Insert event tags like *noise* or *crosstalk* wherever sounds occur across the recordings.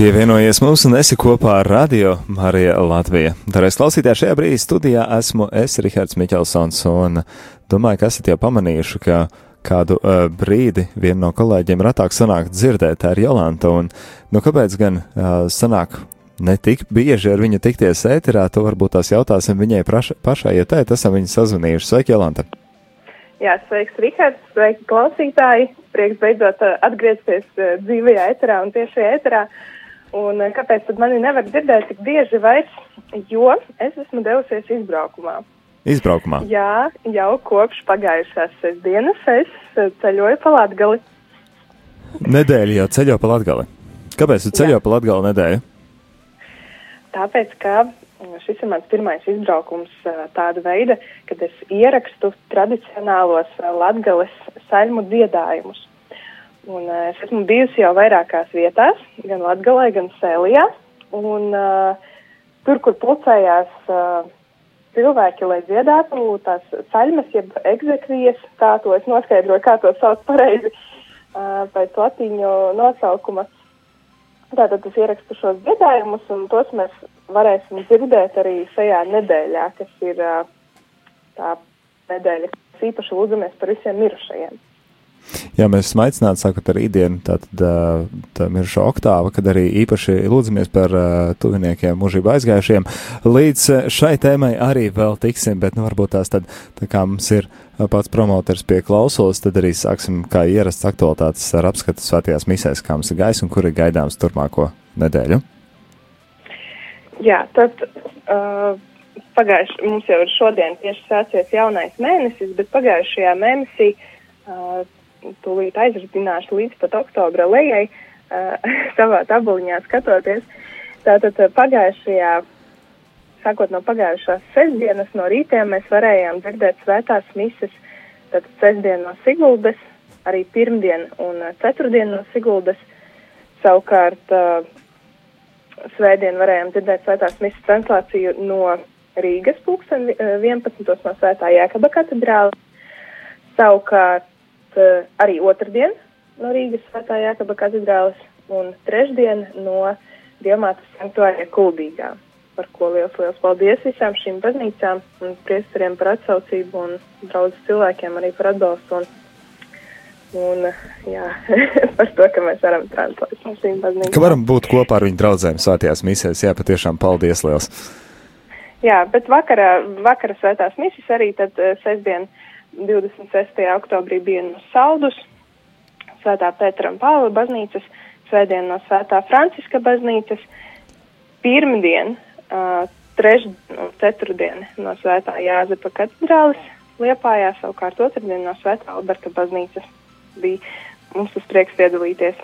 Pievienojies mums un esi kopā ar Radio Marija Latvija. Darēs klausītāji šajā brīdī studijā esmu es, Rihards Miķelsons, un domāju, ka esat jau pamanījuši, ka kādu uh, brīdi viena no kolēģiem ratāk sanāk dzirdēt, tā ir Jolanta, un nu kāpēc gan uh, sanāk ne tik bieži ar viņu tikties ēterā, to varbūt tās jautāsim viņai praša, pašai, jo tēt esam viņu sazvanījuši. Sveiki, Jolanta! Jā, sveiks, Rihards, sveiki, klausītāji! Prieks beidzot atgriezties dzīvajā ēterā un tiešajā ēterā. Un eh, kāpēc tad mani nevar dzirdēt tik bieži vairs? Jo es esmu devusies izbraukumā. Izbraukumā? Jā, jau kopš pagājušās sestdienas es eh, ceļoju pa Latgali. Nedēļa jau ceļo pa Latgali. Kāpēc tu ceļo Jā. pa Latgali nedēļu? Tāpēc, ka mm, šis ir mans pirmais izbraukums eh, tāda veida, kad es ierakstu tradicionālos Latgales saļmu dziedājumus. Un, uh, es esmu bijusi jau vairākās vietās, gan Latvijā, gan Sēlijā. Un, uh, tur, kur pulcējās uh, cilvēki, lai dziedātu tās saļmas, jeb egzekvijas, kā to es noskaidroju, kā to sauc pareizi uh, pēc latīņu nosaukuma. Tātad es ierakstu šos dziedājumus, un tos mēs varēsim dzirdēt arī šajā nedēļā, kas ir uh, tā nedēļa, kas īpaši lūdzamies par visiem mirušajiem. Jā, mēs esam aicināti sākot ar rītdienu, tātad tā miršo oktāva, kad arī īpaši lūdzamies par tuviniekiem mūžību aizgājušiem. Līdz šai tēmai arī vēl tiksim, bet nu varbūt tās tad, tā kā mums ir pats promotors pie klausulas, tad arī sāksim kā ierasts aktualitātes ar apskatu svētajās misēs, kā mums ir gais un kur ir gaidāms turpmāko nedēļu. Jā, tad uh, pagājuši, mums jau ir šodien tieši sācies jaunais mēnesis, bet pagājušajā mēnesī uh, tūlīt aizrādināšu līdz pat oktobra lejai, uh, *laughs* savā tabuliņā skatoties. Tātad pagājušajā, sākot no pagājušās sestdienas no rītiem, mēs varējām dzirdēt svētās mises, tātad sestdien no Siguldes, arī pirmdien un ceturtdien no Siguldes. Savukārt uh, svētdien varējām dzirdēt svētās mises translāciju no Rīgas pulksten 11. no svētā Jēkaba katedrāla. Savukārt uh, arī otrdien no Rīgas svētā Jākaba katedrāles un trešdien no Diemātas sanktuārija Kuldīgā, par ko liels, liels paldies visām šīm baznīcām un priestariem par atsaucību un draudzes cilvēkiem arī par atbalstu un, un jā, *laughs* par to, ka mēs varam translēt no šīm baznīcām. Ka varam būt kopā ar viņu draudzēm svētajās misēs, jā, patiešām paldies liels. Jā, bet vakara, vakara svētās misijas arī tad uh, sestdien uh, 26. oktobrī bija no Saldus, Svētā Pētera un Pāvila baznīcas, Svētdien no Svētā Franciska baznīcas, pirmdien, uh, trešdien un ceturtdien no Svētā Jāzepa katedrālis Liepājā, savukārt otrdien no Svētā Alberta baznīcas bija mums tas prieks piedalīties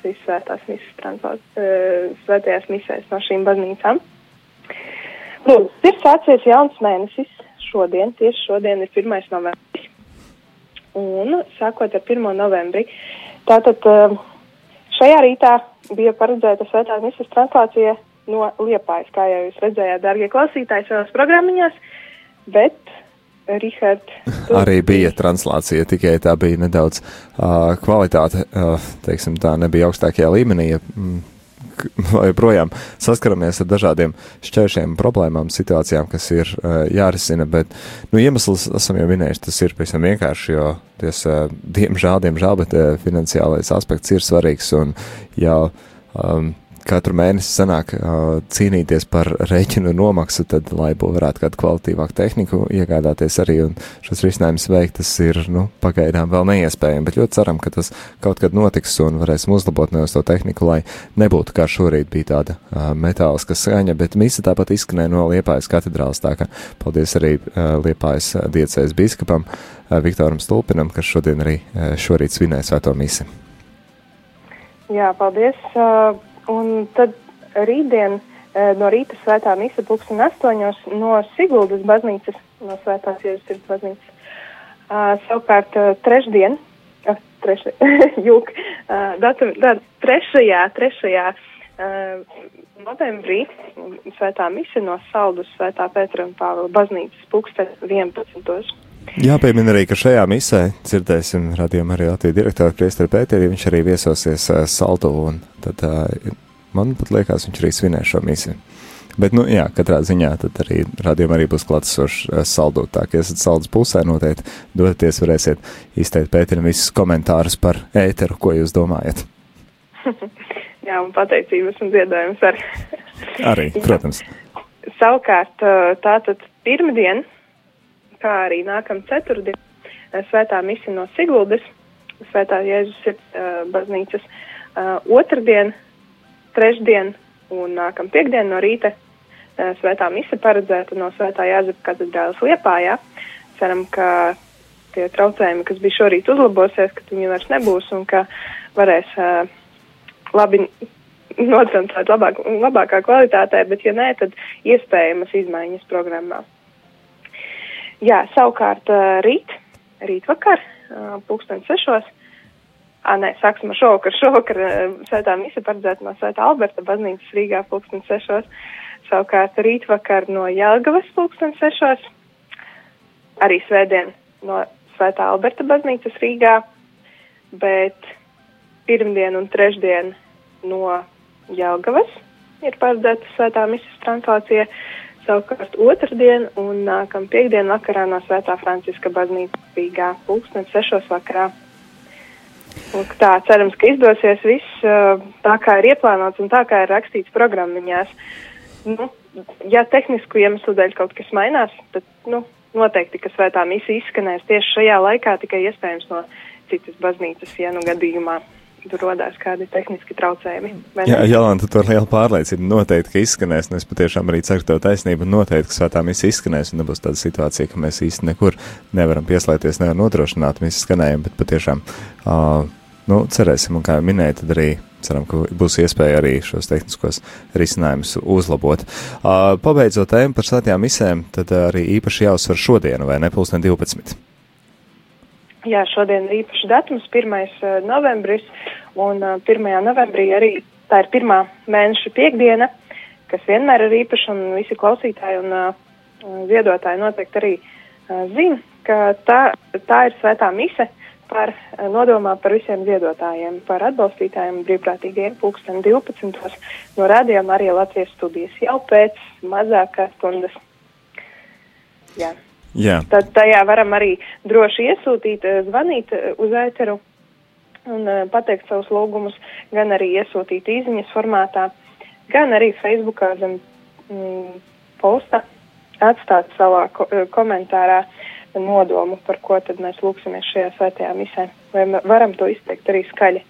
šīs svētās misijas translāt, uh, svētajās misēs no šīm baznīcām. Lūdzu, ir sācies jauns mēnesis, šodien, tieši šodien ir 1. novembris. Un sākot ar 1. novembri, tātad eh, šajā rītā bija paredzēta svētās misijas translācija no Liepājas, kā jau jūs redzējāt, dārgie klausītāji, savās programmiņās, bet Richard. Tu... Arī bija translācija, tikai tā bija nedaudz uh, kvalitāte, uh, teiksim, tā nebija augstākajā līmenī. Ja, mm, joprojām *laughs* saskaramies ar dažādiem šķēršiem, problēmām, situācijām, kas ir uh, jārisina, bet nu, iemesls esam jau minējuši, tas ir pavisam vienkārši, jo ties, uh, diemžēl, diemžēl, bet uh, finansiālais aspekts ir svarīgs un jau um, katru mēnesi sanāk uh, cīnīties par rēķinu nomaksu, tad, lai varētu kādu kvalitīvāku tehniku iegādāties arī un šos risinājumus veikt, tas ir, nu, pagaidām vēl neiespējami, bet ļoti ceram, ka tas kaut kad notiks un varēsim uzlabot nevis to tehniku, lai nebūtu kā šorīt bija tāda uh, metāliska skaņa, bet misa tāpat izskanēja no Liepājas katedrāls, tā ka paldies arī uh, Liepājas diecēs biskupam uh, Viktoram Stulpinam, kas šodien arī uh, šorīt svinēja svēto misi. Jā, paldies. Uh Un tad rītdien eh, no rīta svētā mise pulksten astoņos no Siguldas baznīcas, no svētās Jēzus baznīcas. Uh, savukārt uh, trešdien, uh, treši, *laughs* jūk, uh, datum, dat, trešajā, trešajā uh, novembrī svētā mise no Saldus svētā Pētera un Pāvila baznīcas pulksten 11. Jāpiemina arī, ka šajā misē dzirdēsim radījuma arī Latvijas direktoru Priesteri Pēteri, viņš arī viesosies uh, Saldu un tad uh, man pat liekas, viņš arī svinēs šo misiju. Bet, nu, jā, katrā ziņā tad arī radījumā arī būs klātsošs uh, saldot. Tā, ka esat saldas pusē, noteikti doties, varēsiet izteikt Pēterim visus komentārus par ēteru, ko jūs domājat. *laughs* jā, un pateicības un dziedājums arī. arī, *laughs* protams. Savukārt, tātad pirmdien, kā arī nākam ceturtdien, svētā misija no Siguldas, svētā Jēzus ir uh, baznīcas uh, otrdien, trešdien un nākam piekdien no rīta uh, svētā mise paredzēta no svētā Jāzepa katedrālas Liepājā. Ceram, ka tie traucējumi, kas bija šorīt uzlabosies, ka viņi vairs nebūs un ka varēs uh, labi nocentēt labāk, labākā kvalitātē, bet ja nē, tad iespējamas izmaiņas programmā. Jā, savukārt rīt, rīt vakar, pulksten sešos, Ā, nē, sāksim ar šovakar. Šovakar svētā mise paredzēta no svētā Alberta baznīcas Rīgā pulksten sešos, savukārt rītvakar no Jelgavas pulksten sešos, arī svētdien no svētā Alberta baznīcas Rīgā, bet pirmdien un trešdien no Jelgavas ir paredzēta svētā misijas translācija, savukārt otrdien un nākam piekdien vakarā no svētā Franciska baznīcas Rīgā pulksten sešos vakarā. Lūk, tā, cerams, ka izdosies viss tā, kā ir ieplānots un tā, kā ir rakstīts programmiņās. Nu, ja tehnisku iemeslu dēļ kaut kas mainās, tad nu, noteikti, ka svētā misija izskanēs tieši šajā laikā, tikai iespējams no citas baznīcas, ja nu gadījumā tur rodās kādi tehniski traucējumi. Jā, Jolanta, tu ar lielu pārliecību noteikti, ka izskanēs, un es patiešām arī ceru tev taisnību, noteikti, ka svētā misija izskanēs, un nebūs tāda situācija, ka mēs īsti nekur nevaram pieslēgties, nevaram nodrošināt misijas skanējumu, bet patiešām, uh, nu, cerēsim, un kā jau minēju, tad arī ceram, ka būs iespēja arī šos tehniskos risinājumus uzlabot. Uh, pabeidzot tēmu par svētajām misēm, tad arī īpaši jāuzsver šodienu, vai ne, pulksten 12. Jā, šodien ir īpašs datums, 1. novembris, un 1. novembrī arī tā ir pirmā mēneša piekdiena, kas vienmēr ir īpaša, un visi klausītāji un uh, ziedotāji noteikti arī uh, zina, ka tā, tā ir svētā mise par uh, nodomā par visiem ziedotājiem, par atbalstītājiem brīvprātīgiem pulksten 12. no rādījuma arī Latvijas studijas jau pēc mazākās stundas. Jā. Jā. Tad tajā varam arī droši iesūtīt, zvanīt uz ēteru un pateikt savus lūgumus, gan arī iesūtīt īziņas formātā, gan arī Facebookā zem mm, posta atstāt savā ko komentārā nodomu, par ko tad mēs lūksimies šajā svētajā misē. Vai varam to izteikt arī skaļi?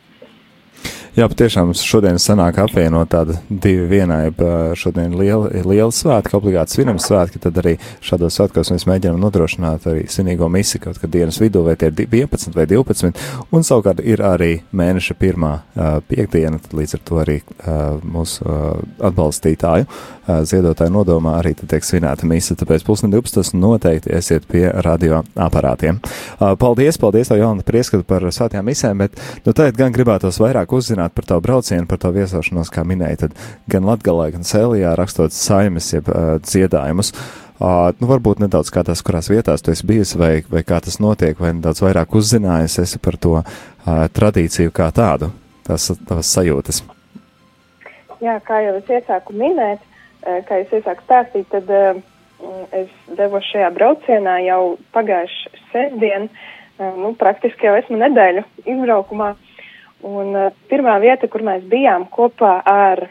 Jā, patiešām šodien sanāk apvienot tādu divu vienību. Šodien liela, liela svētki, obligāti svinam svētki, tad arī šādos svētkos mēs mēģinām nodrošināt arī svinīgo misi kaut kad dienas vidū, vai tie ir 11 vai 12, un savukārt ir arī mēneša pirmā uh, piekdiena, tad līdz ar to arī uh, mūsu uh, atbalstītāju uh, ziedotāju nodomā arī tiek svinēta misa, tāpēc pusne 12 noteikti esiet pie radio aparātiem. Uh, paldies, paldies tev, Jolanta, prieskatu par svētajām misēm, bet nu tagad gan gribētos vairāk uzzināt uzzināt par tavu braucienu, par tavu viesošanos, kā minēji, tad gan Latgalē, gan Sēlijā rakstot saimes, jeb uh, dziedājumus. Uh, nu, varbūt nedaudz kā tas, kurās vietās tu esi bijis, vai, vai kā tas notiek, vai nedaudz vairāk uzzinājis esi par to uh, tradīciju kā tādu, tās, tās sajūtas. Jā, kā jau es iesāku minēt, kā es iesāku stāstīt, tad uh, es devos šajā braucienā jau pagājuši sestdien, uh, nu, praktiski jau esmu nedēļu izbraukumā. Uh, Un uh, pirmā vieta, kur mēs bijām kopā ar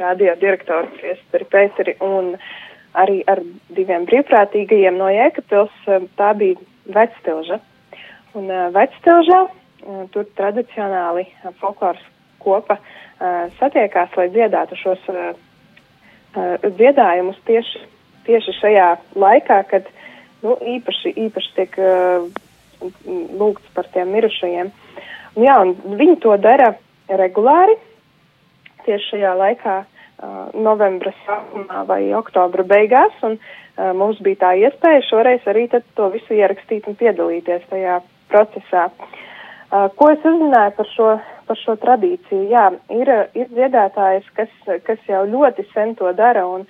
radio direktoru Priesteri Pēteri un arī ar diviem brīvprātīgajiem no Jēkabpils, uh, tā bija Vectilža. Un uh, Vectilžā uh, tur tradicionāli uh, folkloras kopa uh, satiekās, lai dziedātu šos uh, uh, dziedājumus tieši, tieši šajā laikā, kad nu, īpaši, īpaši tiek uh, lūgts par tiem mirušajiem. Jā, un viņi to dara regulāri tieši šajā laikā, uh, novembra sākumā vai oktobra beigās, un uh, mums bija tā iespēja šoreiz arī to visu ierakstīt un piedalīties tajā procesā. Uh, ko es uzzināju par šo, par šo tradīciju? Jā, ir, ir dziedātājs, kas, kas jau ļoti sen to dara un,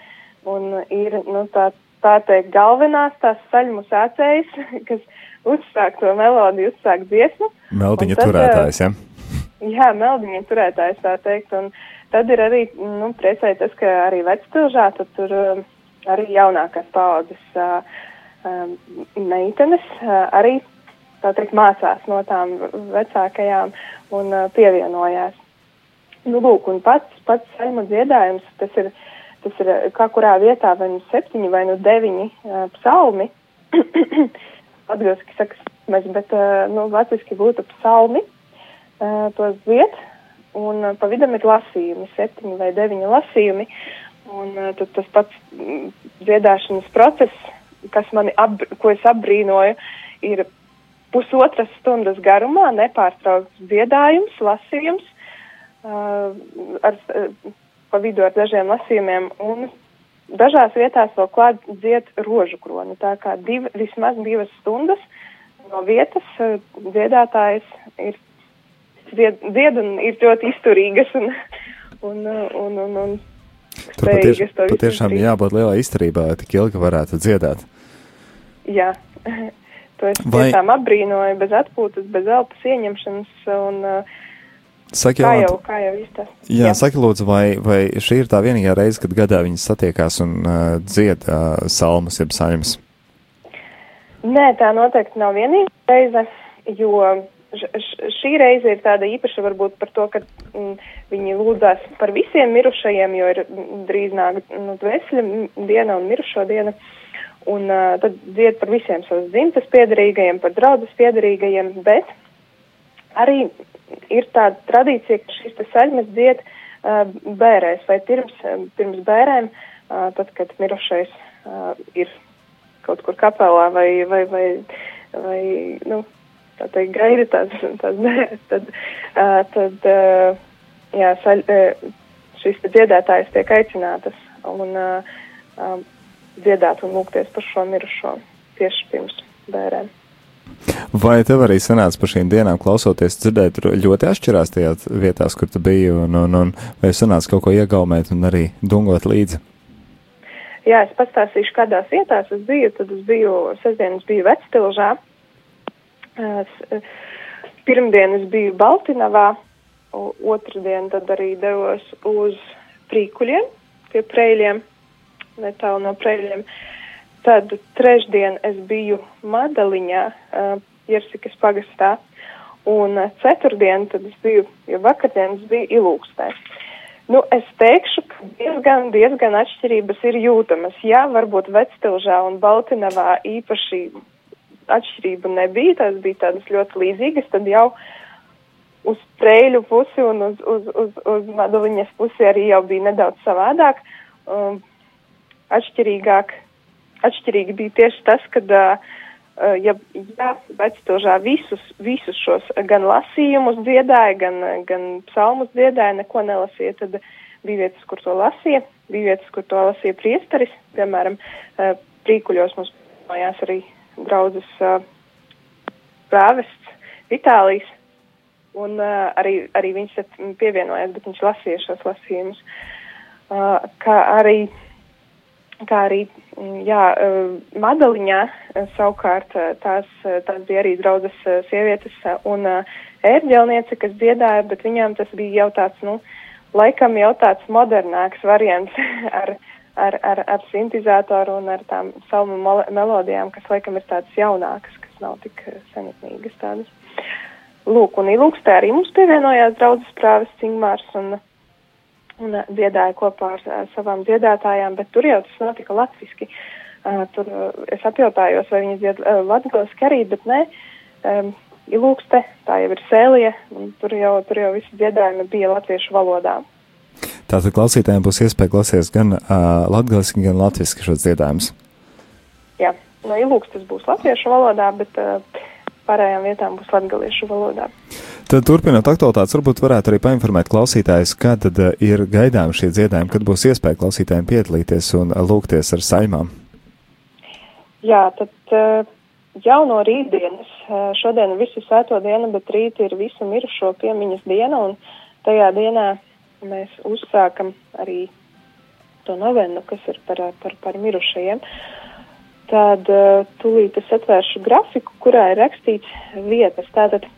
un ir, nu, tā, tā teikt, galvenās tās saļmu sācējas, *laughs* kas uzsāk to melodiju, uzsāk dziesmu. Meldiņa tad, turētājs, ja? Jā, meldiņa turētājs tā teikt, un tad ir arī nu, priecēji tas, ka arī vectilžā tur uh, arī jaunākās paaudzes uh, meitenes arī tā teikt mācās no tām vecākajām un pievienojās. Nu, lūk, un pats, pats saima dziedājums, tas ir, tas ir kā kurā vietā vai nu septiņi vai nu deviņi uh, psalmi. *coughs* Atbilski saka, mēs, bet, uh, nu, latviski būtu psalmi, uh, tos dzied, un uh, pa vidam ir lasījumi, septiņi vai deviņi lasījumi, un tad tas pats mm, dziedāšanas process, kas mani, ab, ko es apbrīnoju, ir pusotras stundas garumā nepārtraukts dziedājums, lasījums, ar, pa vidu ar dažiem lasījumiem, un dažās vietās vēl klāt dzied rožu kroni, tā kā div, vismaz divas stundas no vietas uh, dziedātājs ir dzied, dzied un ir ļoti izturīgas un, un, un, un, un Tur patieš, patiešām jābūt lielai izturībai, lai tik ilgi varētu dziedāt. Jā. *laughs* To es Vai... tiešām apbrīnoju, bez atpūtas, bez elpas ieņemšanas un uh, Saki, kā jau, kā jau izstāst. Jā, jā, saki lūdzu, vai, vai šī ir tā vienīgā reize, kad gadā viņas satiekās un uh, dzied uh, salmas, jeb saņemas? Nē, tā noteikti nav vienīgā reize, jo šī reize ir tāda īpaša varbūt par to, ka mm, viņi lūdzās par visiem mirušajiem, jo ir mm, drīz nāk nu, dvēsļa diena un mirušo diena. Un uh, tad dzied par visiem savas dzimtas piedarīgajiem, par draudzes piedarīgajiem, bet arī ir tāda tradīcija, ka šīs te saļmas dzied uh, bērēs vai pirms, pirms bērēm, uh, tad, kad mirušais uh, ir kaut kur kapelā vai, vai, vai, vai nu, tā teikt, gaida tās, tās bērēs, tad, uh, tad uh, jā, saļ, uh, šīs dziedētājas tiek aicinātas. Un, uh, uh, dziedāt un lūgties par šo mirušo tieši pirms bērēm. Vai tev arī sanāca par šīm dienām klausoties, dzirdēt, ļoti atšķirās tajās vietās, kur tu biji, un, un, un vai sanāca kaut ko iegaumēt un arī dungot līdzi? Jā, es pastāstīšu, kādās vietās es biju. Tad es biju, sestdienas biju Vectilžā, es biju Baltinavā, otrdien tad arī devos uz Prīkuļiem, pie Preļiem netālu no Preļiem. Tad trešdien es biju Madaliņā, uh, Jersikas pagastā, un uh, ceturtdien tad es biju, jo vakardien es biju Ilūkstē. Nu, es teikšu, ka diezgan, diezgan atšķirības ir jūtamas. Jā, varbūt Vectilžā un Baltinavā īpaši atšķirība nebija, tās bija tādas ļoti līdzīgas, tad jau uz Preļu pusi un uz, uz, uz, uz Madaliņas pusi arī jau bija nedaudz savādāk. Um, atšķirīgāk, atšķirīgi bija tieši tas, ka, uh, ja, ja vectožā visus, visus šos gan lasījumus dziedāja, gan, gan psalmus dziedāja, neko nelasīja, tad bija vietas, kur to lasīja, bija vietas, kur to lasīja priesteris, piemēram, prīkuļos mums mājās arī draudzes prāvests Vitālijs, un arī, arī viņš pievienojās, bet viņš lasīja šos lasījumus. Kā arī kā arī mm, jā, eh, Madaliņā eh, savukārt eh, tās, tās bija arī draudzes sievietes un ērģelniece, kas dziedāja, bet viņām tas bija jau tāds, nu, laikam jau tāds modernāks variants *laughs* ar, ar, ar, ar sintizatoru un ar tām salmu melodijām, kas laikam ir tādas jaunākas, kas nav tik senatnīgas tādas. Lūk, un ilūkstē arī mums pievienojās draudzes prāves Cingmārs un un uh, dziedāja kopā ar uh, savām dziedātājām, bet tur jau tas notika latviski. Uh, tur es apjautājos, vai viņas dzied uh, latviski arī, bet nē, um, ilūkste, tā jau ir sēlija, un tur jau, tur jau visi dziedājumi bija latviešu valodā. Tātad klausītājiem būs iespēja klausīties gan uh, latviski, gan latviski šos dziedājumus. Jā, no ilūkstes būs latviešu valodā, bet uh, pārējām vietām būs latgaliešu valodā. Tad turpinot aktualitātes, varbūt varētu arī painformēt klausītājus, kad tad uh, ir gaidām šie dziedājumi, kad būs iespēja klausītājiem piedalīties un lūgties ar saimām. Jā, tad uh, jau no rītdienas, šodien ir visu svēto dienu, bet rīt ir visu mirušo piemiņas diena, un tajā dienā mēs uzsākam arī to novenu, kas ir par, par, par mirušajiem. Tad tūlīt es atvēršu grafiku, kurā ir rakstīts vietas. Tātad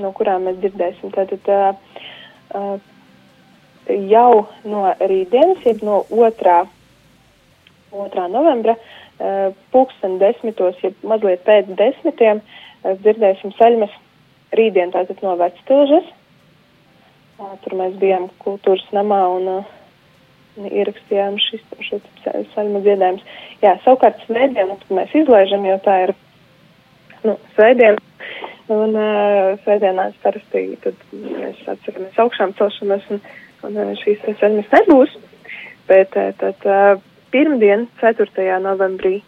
no kurām mēs dzirdēsim. Tātad uh, jau no rītdienas, jeb no 2. 2. novembra, uh, pulksten desmitos, jeb mazliet pēc desmitiem, uh, dzirdēsim saļmes rītdien tātad no vectilžas. Uh, tur mēs bijām kultūras namā un uh, ierakstījām šis, šo saļmu dziedājumus. Jā, savukārt svētdienu, kad mēs izlaižam, jo tā ir, nu, svētdiena, un uh, svētdienās parasti, tad mēs atceramies augšām celšanos un, un uh, šīs saļmas nebūs, bet uh, tad uh, pirmdien, 4. novembrī,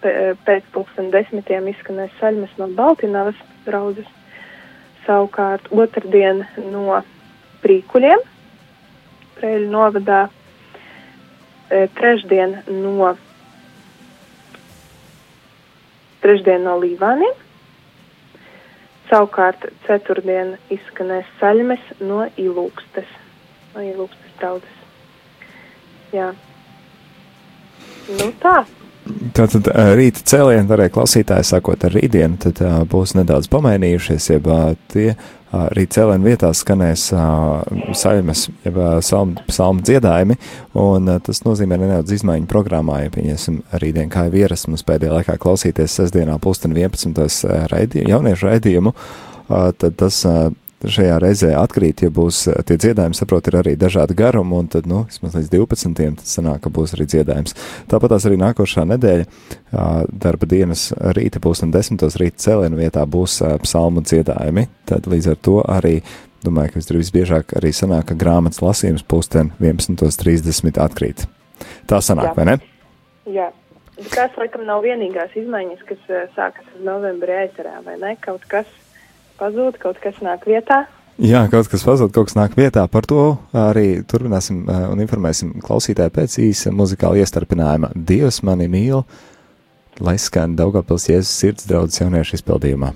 pēc pulksten desmitiem izskanēs saļmas no Baltinavas draudzes, savukārt otrdien no Prīkuļiem, Prēļu novadā, e, trešdien no, trešdien no Līvāniem, savukārt ceturtdien izskanēs saļmes no Ilūkstes, no Ilūkstes draudzes. Jā. Nu tā. Tātad rīta cēlieni varēja klausītāji sākot ar rītdienu, tad uh, būs nedaudz pamainījušies, jeb uh, tie uh, rīta cēlieni vietās skanēs uh, saļmes, jeb uh, salmu, salmu dziedājumi, un uh, tas nozīmē nedaudz izmaiņu programmā, ja pieņemsim rītdien kā jau ierasts mums pēdējā laikā klausīties sestdienā pulksten 11. Raidī, jauniešu raidījumu, uh, tad tas uh, šajā reizē atkrīt, ja būs eh, tie dziedājumi, saprot, ir arī dažādi garumi, un tad, nu, vismaz līdz 12. tad sanāk, ka būs arī dziedājums. Tāpat tās arī nākošā nedēļa, darba dienas rīta būs un 10. rīta cēlienu vietā būs psalmu dziedājumi, tad līdz ar to arī domāju, ka visbiežāk arī sanāk, ka grāmatas lasījums pulksten 11.30 atkrīt. Tā sanāk, Jā. vai ne? Jā. Tas, laikam, nav vienīgās izmaiņas, kas sākas ar novembra ēterā, vai ne? Kaut kas pazūd, kaut kas nāk vietā. Jā, kaut kas pazūd, kaut kas nāk vietā. Par to arī turpināsim un informēsim klausītāju pēc īsa muzikāla iestarpinājuma. Dievs mani mīl, lai skan Daugavpils Jēzus sirds draudzes jauniešu izpildījumā.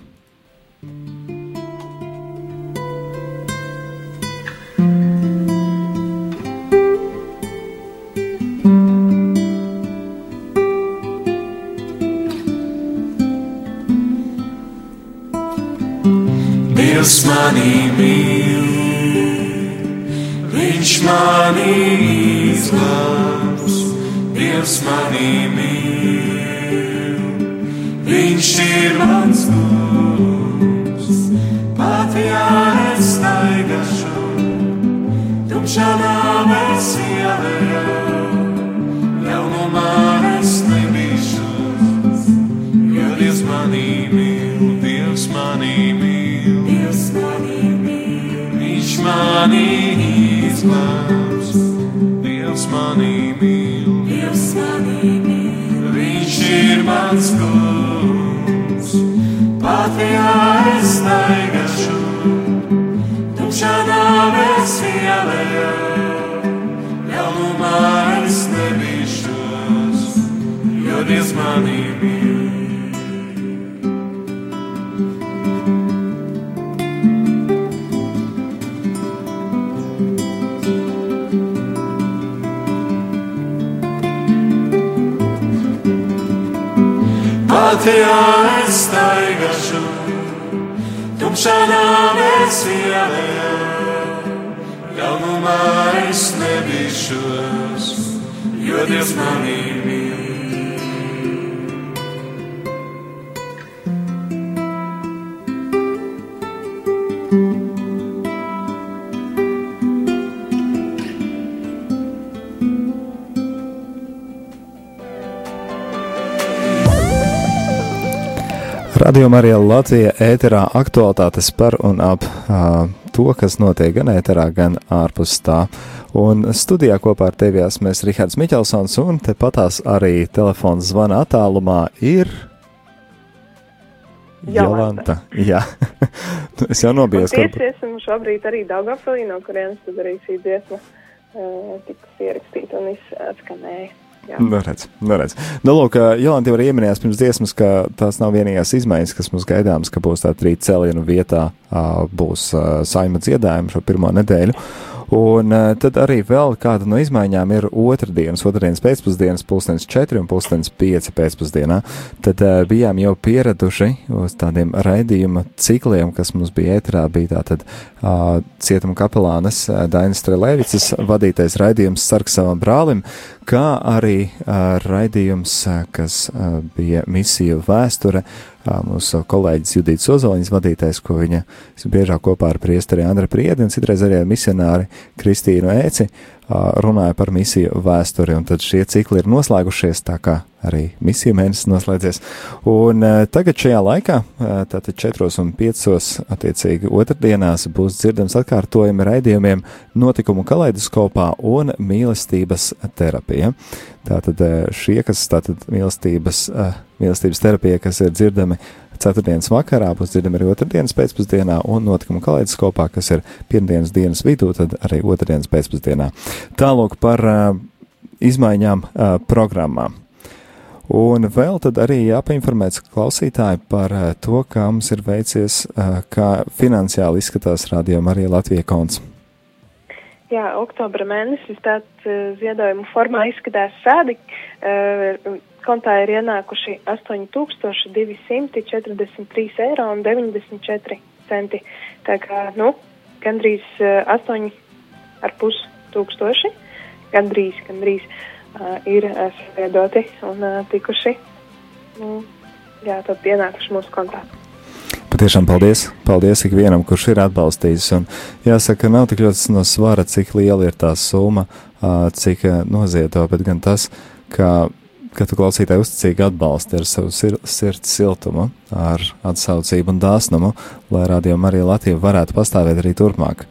Mani mīl, Viņš ir mans kungs, pat ja es staigāšu, tumšā nāves ielējā, ļaunumā es nebīšu, jo Dievs mani mīl, Dievs mani mīl. Mani izglābs, Dievs mans kungs, pat ja es staigāšu, tumšā nāves ielējā, ļaunumā es nebīšos, jo Dievs mani mīl. Baltijā es staigāšu, tumšā nāves ielējā, ļaunumā es nebīšos, jo Dievs manī Radio Marija Latvija ēterā aktualitātes par un ap uh, to, kas notiek gan ēterā, gan ārpus tā. Un studijā kopā ar tevi esmu Rihards Miķelsons, un tepatās arī telefons zvana attālumā ir. Jolanta. Jā, *laughs* es jau nobijos. Tieši kur... esmu šobrīd arī Daugavpilī, no kurienes tad arī šī dziesma uh, tiks ierakstīta un izskanēja. Nu, redz, nu, redz. Nu, lūk, Jolanta jau arī ieminējās pirms dziesmas, ka tās nav vienīgās izmaiņas, kas mums gaidāmas, ka būs tā trīt celienu vietā, būs saima dziedājumi šo pirmo nedēļu. Un uh, tad arī vēl kāda no izmaiņām ir otrdienas, otrdienas pēcpusdienas, pulkstenis 4 un pulkstenis 5 pēcpusdienā. Tad uh, bijām jau pieraduši uz tādiem raidījuma cikliem, kas mums bija ēterā, bija tātad uh, cietuma kapelānes uh, Dainas Strelēvicas vadītais raidījums Sarks savam brālim, kā arī uh, raidījums, uh, kas uh, bija misiju vēsture mūsu kolēģis Judīts Ozoliņas vadītais, ko viņa biežāk kopā ar priesteri Andra Priedi un citreiz arī ar misionāri Kristīnu Ēci runāja par misiju vēsturi, un tad šie cikli ir noslēgušies, tā kā arī misiju mēnesis noslēdzies. Un tagad šajā laikā, tātad 4 un 5, attiecīgi otrdienās, būs dzirdams atkārtojumi raidījumiem notikumu kaleidoskopā un mīlestības terapija. Tātad šie, kas tātad mīlestības, mīlestības terapija, kas ir dzirdami ceturtdienas vakarā, būs dzirdami arī otrdienas pēcpusdienā un notikuma kaleidoskopā, kas ir pirmdienas dienas vidū, tad arī otrdienas pēcpusdienā. Tālūk par uh, izmaiņām uh, programmā. Un vēl tad arī jāpainformēts klausītāji par uh, to, kā mums ir veicies, uh, kā finansiāli izskatās Radio Marija Latvija konts. Jā, oktobra mēnesis tāds uh, ziedojuma formā izskatās sādi. Uh, kontā ir ienākuši 8243 eiro un 94 centi. Tā kā, nu, gandrīz uh, eh, 8,5 tūkstoši, gandrīz, gandrīz uh, ir saviedoti un uh, tikuši, nu, jā, tad ienākuši mūsu kontā. Patiešām paldies! Paldies ikvienam, kurš ir atbalstījis. Un jāsaka, nav tik ļoti no svara, cik liela ir tā summa, cik nozieto, bet gan tas, ka ka tu klausītāji uzticīgi atbalsti ar savu sir sirds siltumu, ar atsaucību un dāsnumu, lai Radio Marija Latvija varētu pastāvēt arī turpmāk.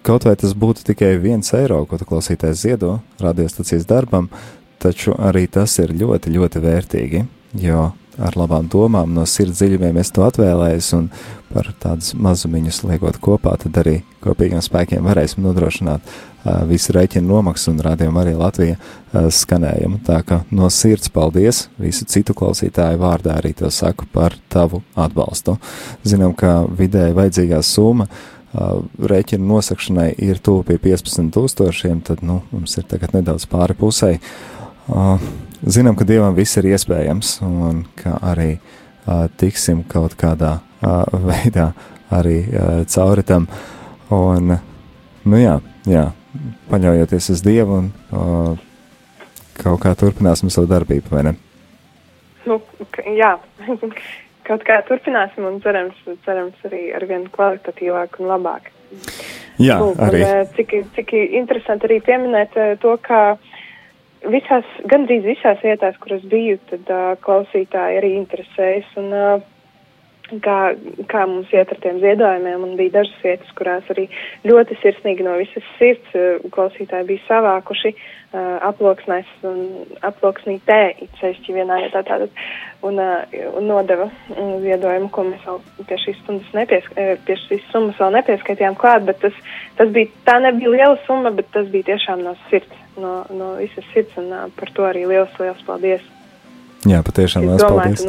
Kaut vai tas būtu tikai viens eiro, ko tu klausītājs ziedo radiostacijas darbam, taču arī tas ir ļoti, ļoti vērtīgi, jo ar labām domām no sirds dziļumiem es to atvēlējos un par tādus mazumiņus liekot kopā, tad arī kopīgiem spēkiem varēsim nodrošināt uh, visu rēķinu nomaksu un rādījumu arī Latvija uh, skanējumu. Tā ka no sirds paldies visu citu klausītāju vārdā arī to saku par tavu atbalstu. Zinām, ka vidēji vajadzīgā summa rēķinu nosakšanai ir tuvu pie 15 tūkstošiem, tad, nu, mums ir tagad nedaudz pāri pusē. Uh, zinām, ka Dievam viss ir iespējams un ka arī uh, tiksim kaut kādā uh, *laughs* veidā arī uh, cauri tam. Un, nu jā, jā, paļaujoties uz Dievu un uh, kaut kā turpināsim savu darbību, vai ne? Nu, jā, *laughs* kaut kā turpināsim un cerams, cerams arī ar vien kvalitatīvāk un labāk. Jā, Lūk, arī. Un, cik, cik interesanti arī pieminēt to, ka visās, gandrīz visās vietās, kuras biju, tad uh, klausītāji arī interesējas un uh, kā, kā mums iet ar tiem ziedojumiem, un bija dažas vietas, kurās arī ļoti sirsnīgi no visas sirds uh, klausītāji bija savākuši uh, aploksnēs un aploksnītē, it sevišķi vienā vietā tātad, un, uh, un nodeva um, ziedojumu, ko mēs vēl pie šīs nepiesk, pie šīs summas vēl nepieskaitījām klāt, bet tas, tas bija, tā nebija liela summa, bet tas bija tiešām no sirds no, no visas sirds, un par to arī liels, liels paldies. Jā, patiešām liels paldies.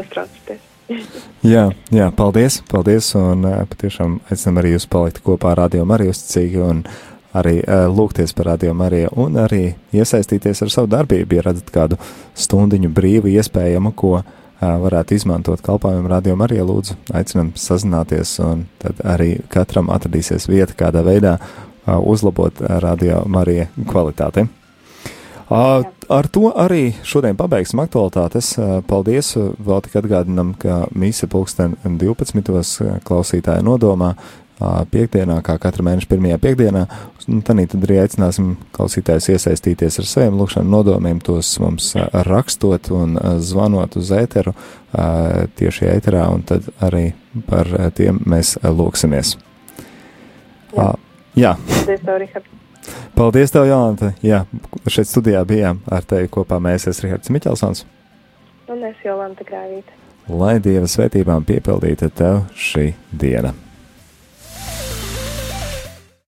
*laughs* jā, jā, paldies, paldies, un patiešām aicinam arī jūs palikt kopā ar Radio Mariju uzticīgi un arī uh, lūgties par Radio Mariju un arī iesaistīties ar savu darbību, ja redzat kādu stundiņu brīvu iespējamu, ko uh, varētu izmantot kalpojumu Radio Mariju, lūdzu, aicinam sazināties, un tad arī katram atradīsies vieta kādā veidā uzlabot Radio Mariju kvalitāti. Ar to arī šodien pabeigsim aktualitātes. Paldies! Vēl tik atgādinam, ka mīsa pulksten 12. klausītāja nodomā piekdienā, kā katra mēneša pirmajā piekdienā. Tad arī aicināsim klausītājus iesaistīties ar saviem lūkšanu nodomiem, tos mums rakstot un zvanot uz ēteru tieši ēterā, un tad arī par tiem mēs lūksimies. Jā. Jā. Paldies, Paldies, tev, Jolanta. Jā, šeit studijā bijām ar tevi kopā. Mēs esam Rihards Miķelsons. Un es Jolanta Grāvīta. Lai Dieva svētībām piepildīta tev šī diena.